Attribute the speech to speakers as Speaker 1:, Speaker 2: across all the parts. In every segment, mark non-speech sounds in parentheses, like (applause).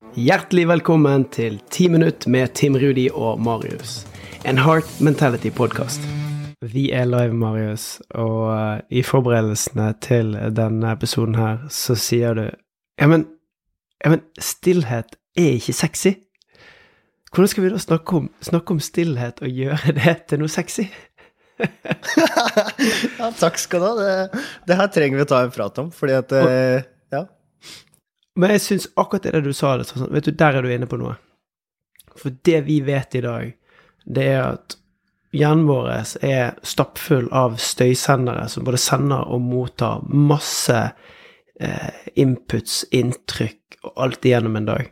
Speaker 1: Hjertelig velkommen til Ti minutt med Tim Rudi og Marius. En Heart Mentality-podkast. Vi er live, Marius, og uh, i forberedelsene til denne episoden her, så sier du Ja, men, ja, men stillhet er ikke sexy. Hvordan skal vi da snakke om, snakke om stillhet og gjøre det til noe sexy? (laughs)
Speaker 2: ja, takk skal du ha. Det, det, her trenger vi å ta en prat om, fordi at uh, Ja.
Speaker 1: Men jeg syns akkurat det du sa, det, sånn, vet du, der er du inne på noe. For det vi vet i dag, det er at hjernen vår er stappfull av støysendere som både sender og mottar masse eh, inputs, inntrykk og alt igjennom en dag.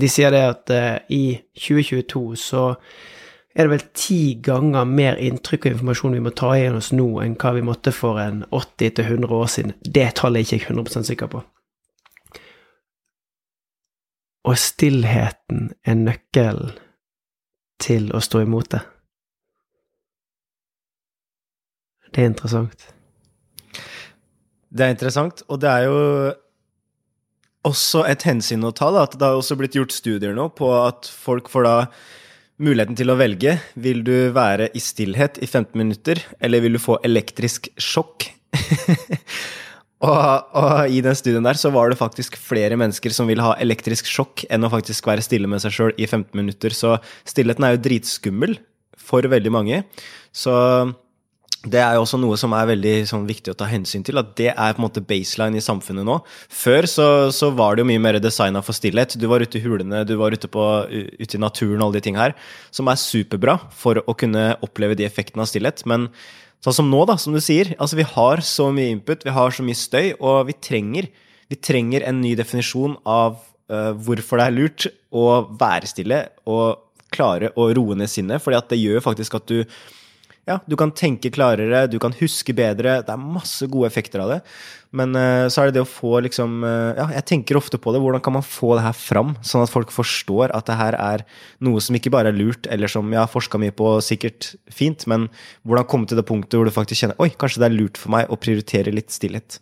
Speaker 1: De sier det at eh, i 2022 så er det vel ti ganger mer inntrykk og informasjon vi må ta igjen oss nå, enn hva vi måtte for en 80-100 år siden. Det tallet er jeg ikke 100 sikker på. Og stillheten er nøkkelen til å stå imot det. Det er interessant.
Speaker 2: Det er interessant, og det er jo også et hensyn å ta. Da, at det har også blitt gjort studier nå på at folk får da muligheten til å velge. Vil du være i stillhet i 15 minutter, eller vil du få elektrisk sjokk? (laughs) Og, og, i den studien der så var det faktisk flere mennesker som ville ha elektrisk sjokk enn å faktisk være stille med seg sjøl i 15 minutter. Så stillheten er jo dritskummel for veldig mange. Så det er jo også noe som er veldig sånn, viktig å ta hensyn til. At det er på en måte baseline i samfunnet nå. Før så, så var det jo mye mer designa for stillhet. Du var ute i hulene, du var ute, på, ute i naturen og alle de ting her. Som er superbra for å kunne oppleve de effektene av stillhet. Men Sånn som nå, da, som du sier. Altså, vi har så mye input, vi har så mye støy, og vi trenger, vi trenger en ny definisjon av uh, hvorfor det er lurt å være stille og klare å roe ned sinnet. fordi at det gjør faktisk at du ja, du kan tenke klarere, du kan huske bedre. Det er masse gode effekter av det. Men uh, så er det det å få liksom uh, Ja, jeg tenker ofte på det. Hvordan kan man få det her fram, sånn at folk forstår at det her er noe som ikke bare er lurt, eller som jeg har forska mye på, sikkert fint, men hvordan komme til det punktet hvor du faktisk kjenner Oi, kanskje det er lurt for meg å prioritere litt stillhet.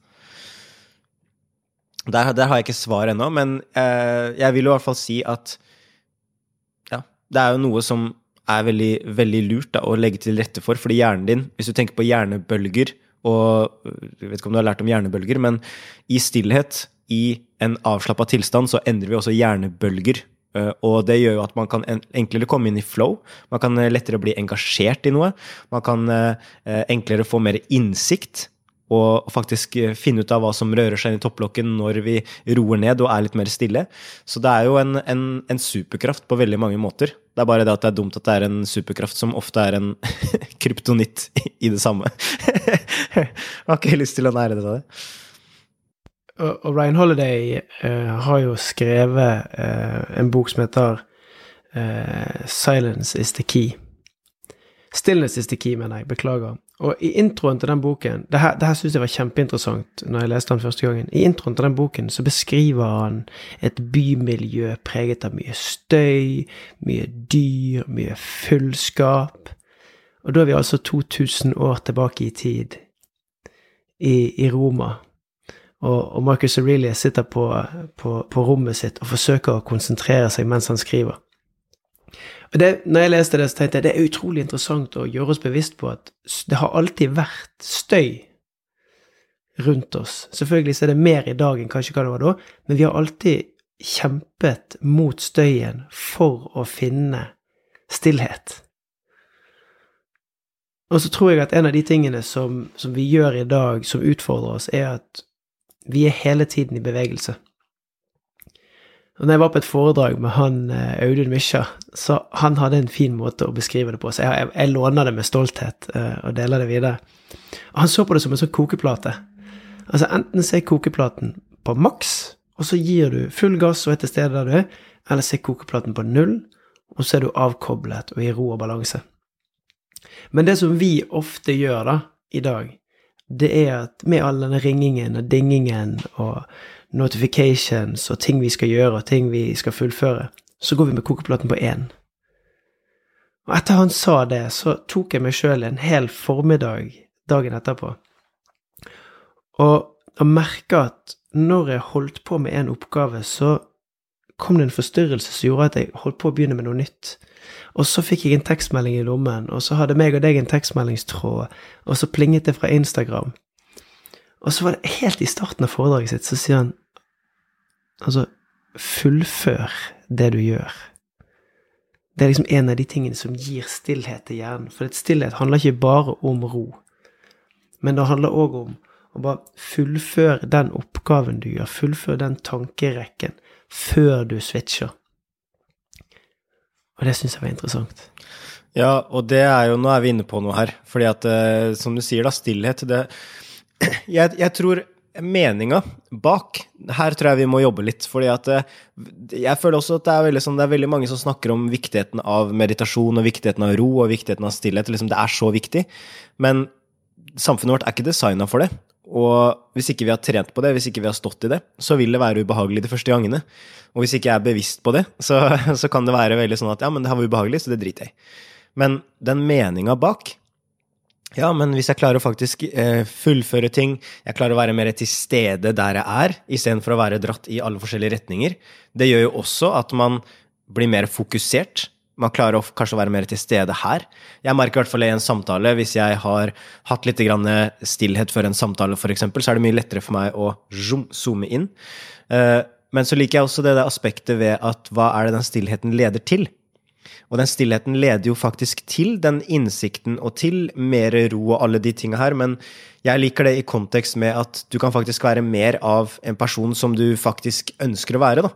Speaker 2: Der, der har jeg ikke svar ennå, men uh, jeg vil i hvert fall si at ja, det er jo noe som er veldig, veldig lurt da, å legge til rette for. Fordi hjernen din, hvis du tenker på hjernebølger og Jeg vet ikke om du har lært om hjernebølger, men i stillhet, i en avslappa tilstand, så endrer vi også hjernebølger. Eh, og det gjør jo at man kan enklere komme inn i flow. Man kan eh, lettere bli engasjert i noe. Man kan enklere få mer innsikt og faktisk eh, finne ut av hva som rører seg inn i topplokken når vi roer ned og er litt mer stille. Så det er jo en, en, en, superkraft på veldig mange måter. Det er bare det at det er dumt at det er en superkraft som ofte er en (laughs) kryptonitt i det samme. (laughs) Jeg har ikke lyst til å nære det av det.
Speaker 1: Og Ryan Holiday uh, har jo skrevet uh, en bok som heter uh, 'Silence is the key'. Stillness is the key, mener jeg. Beklager. Og i introen til den boken Det her, det her syns jeg var kjempeinteressant når jeg leste den første gangen. I introen til den boken så beskriver han et bymiljø preget av mye støy, mye dyr, mye fullskap. Og da er vi altså 2000 år tilbake i tid, i, i Roma. Og, og Marcus Aurelius sitter på, på, på rommet sitt og forsøker å konsentrere seg mens han skriver. Det, når jeg leste det, så tenkte jeg det er utrolig interessant å gjøre oss bevisst på at det har alltid vært støy rundt oss. Selvfølgelig så er det mer i dag enn kanskje hva det var da, men vi har alltid kjempet mot støyen for å finne stillhet. Og så tror jeg at en av de tingene som, som vi gjør i dag som utfordrer oss, er at vi er hele tiden i bevegelse. Og når jeg var på et foredrag med han eh, Audun Mysja, så han hadde en fin måte å beskrive det på, så jeg, jeg, jeg låner det med stolthet uh, og deler det videre. Og han så på det som en sånn kokeplate. Altså enten se kokeplaten på maks, og så gir du full gass og er til stede der du er, eller se kokeplaten på null, og så er du avkoblet og i ro og balanse. Men det som vi ofte gjør da, i dag, det er at med all denne ringingen og dingingen og notifications og ting vi skal gjøre, og ting vi skal fullføre, så går vi med kokeplaten på én. Og etter han sa det, så tok jeg meg sjøl en hel formiddag dagen etterpå og, og merka at når jeg holdt på med en oppgave, så kom det en forstyrrelse som gjorde at jeg holdt på å begynne med noe nytt. Og så fikk jeg en tekstmelding i lommen, og så hadde meg og deg en tekstmeldingstråd, og så plinget det fra Instagram. Og så var det helt i starten av foredraget sitt, så sier han altså fullfør det du gjør. Det er liksom en av de tingene som gir stillhet til hjernen. For stillhet handler ikke bare om ro, men det handler òg om å bare fullføre den oppgaven du gjør, fullføre den tankerekken, før du switcher. Og det syns jeg var interessant.
Speaker 2: Ja, og det er jo Nå er vi inne på noe her. Fordi at, eh, som du sier, da, stillhet det Jeg, jeg tror meninga bak Her tror jeg vi må jobbe litt. fordi at eh, jeg føler også at det er veldig, sånn, det er veldig mange som snakker om viktigheten av meditasjon og viktigheten av ro og viktigheten av stillhet. Liksom, det er så viktig. Men samfunnet vårt er ikke designa for det. Og hvis ikke vi har trent på det, hvis ikke vi har stått i det, så vil det være ubehagelig de første gangene. Og hvis ikke jeg er bevisst på det, så, (laughs) så kan det være veldig sånn at ja, men det her var ubehagelig, så det driter jeg i. Men den meninga bak ja, men hvis jeg klarer å faktisk eh, fullføre ting, jeg klarer å være mer til stede der jeg er, istedenfor å være dratt i alle forskjellige retninger, det gjør jo også at man blir mer fokusert man klarer å, kanskje å være mer til stede her. Jeg merker i hvert fall i en samtale, hvis jeg har hatt litt stillhet før en samtale, f.eks., så er det mye lettere for meg å zoome inn. Eh, men så liker jeg også det aspektet ved at hva er det den stillheten leder til? Og den stillheten leder jo faktisk til den innsikten og til mer ro og alle de tinga her, men jeg liker det i kontekst med at du kan faktisk være mer av en person som du faktisk ønsker å være, da.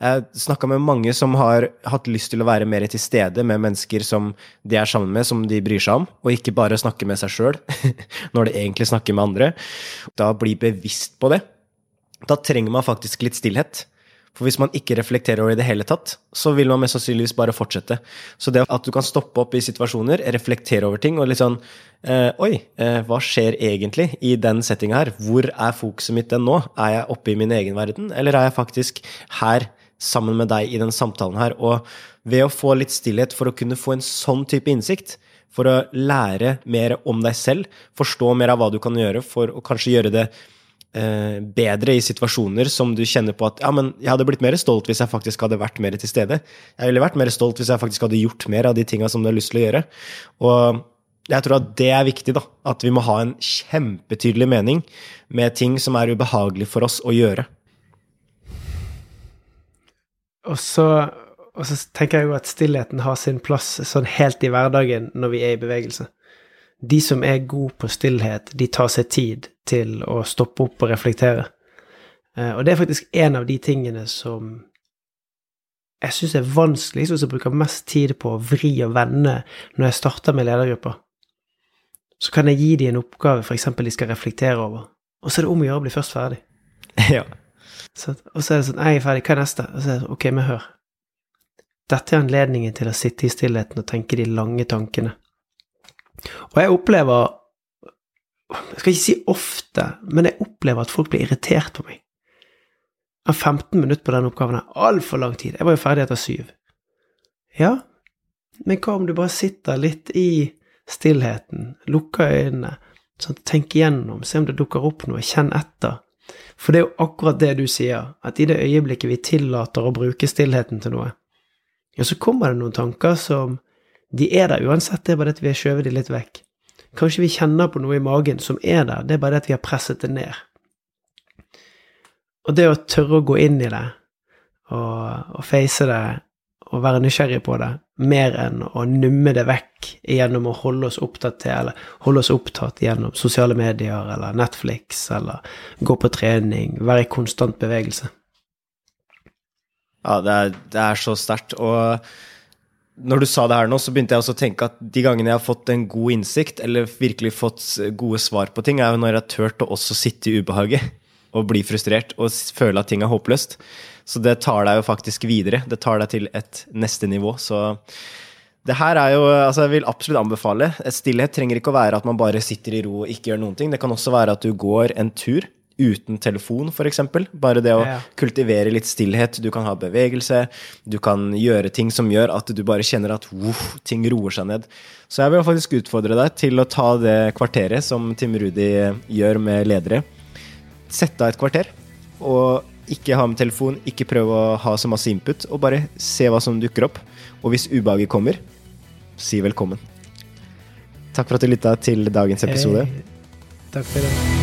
Speaker 2: Jeg snakka med mange som har hatt lyst til å være mer til stede med mennesker som de er sammen med, som de bryr seg om, og ikke bare snakke med seg sjøl (laughs) når de egentlig snakker med andre. Da bli bevisst på det. Da trenger man faktisk litt stillhet. For hvis man ikke reflekterer over det i det hele tatt, så vil man mest sannsynligvis bare fortsette. Så det at du kan stoppe opp i situasjoner, reflektere over ting og litt sånn eh, Oi, eh, hva skjer egentlig i den settinga her? Hvor er fokuset mitt den nå? Er jeg oppe i min egen verden, eller er jeg faktisk her? sammen med deg i den samtalen her. Og ved å få litt stillhet for å kunne få en sånn type innsikt, for å lære mer om deg selv, forstå mer av hva du kan gjøre for å kanskje gjøre det eh, bedre i situasjoner som du kjenner på at ja, men jeg hadde blitt mer stolt hvis jeg faktisk hadde vært mer til stede. Jeg ville vært mer stolt hvis jeg faktisk hadde gjort mer av de tinga som du har lyst til å gjøre. Og jeg tror at det er viktig, da. At vi må ha en kjempetydelig mening med ting som er ubehagelig for oss å gjøre.
Speaker 1: Og så, og så, tenker jeg jo at stillheten har sin plass sånn helt i hverdagen når vi er i bevegelse. De som er gode på stillhet, de tar seg tid til å stoppe opp og reflektere. Eh, og det er faktisk en av de tingene som jeg syns er vanskeligst, og som bruker mest tid på å vri og vende når jeg starter med ledergrupper. Så kan jeg gi dem en oppgave f.eks. de skal reflektere over, og så er det om å gjøre å bli først ferdig. (laughs)
Speaker 2: Ja.
Speaker 1: Så, og så er det sånn Jeg er ferdig, hva er neste? Og så er det sånn, ok, men hør. Dette er anledningen til å sitte i stillheten og tenke de lange tankene. Og jeg opplever Jeg skal ikke si ofte, men jeg opplever at folk blir irritert på meg. Av 15 minutter på den oppgaven er altfor lang tid. Jeg var jo ferdig etter syv. Ja, men hva om du bare sitter litt i stillheten, lukker øynene, sånn, tenk igjennom, se om det dukker opp noe, kjenn etter. For det er jo akkurat det du sier, at i det øyeblikket vi tillater å bruke stillheten til noe, ja, så kommer det noen tanker som De er der uansett, det er bare det at vi har skjøvet de litt vekk. Kanskje vi kjenner på noe i magen som er der, det er bare det at vi har presset det ned. Og det å tørre å gå inn i det, og, og face det, og være nysgjerrig på det, mer enn å numme det vekk gjennom å holde oss opptatt til, eller holde oss opptatt gjennom sosiale medier eller Netflix eller gå på trening, være i konstant bevegelse.
Speaker 2: Ja, det er, det er så sterkt. Og når du sa det her nå, så begynte jeg også å tenke at de gangene jeg har fått en god innsikt, eller virkelig fått gode svar på ting, er jo når jeg har turt å også sitte i ubehaget og bli frustrert og føle at ting er håpløst. Så det tar deg jo faktisk videre. Det tar deg til et neste nivå. Så det her er jo Altså, jeg vil absolutt anbefale. Stillhet trenger ikke å være at man bare sitter i ro og ikke gjør noen ting. Det kan også være at du går en tur uten telefon, f.eks. Bare det å ja. kultivere litt stillhet. Du kan ha bevegelse. Du kan gjøre ting som gjør at du bare kjenner at uff, ting roer seg ned. Så jeg vil faktisk utfordre deg til å ta det kvarteret som Tim Rudi gjør med ledere. Sette av et kvarter. Og ikke ha med telefon, ikke prøv å ha så masse input, og bare se hva som dukker opp. Og hvis ubehaget kommer, si velkommen. Takk for at du lytta til dagens episode.
Speaker 1: Hey, Takk for det.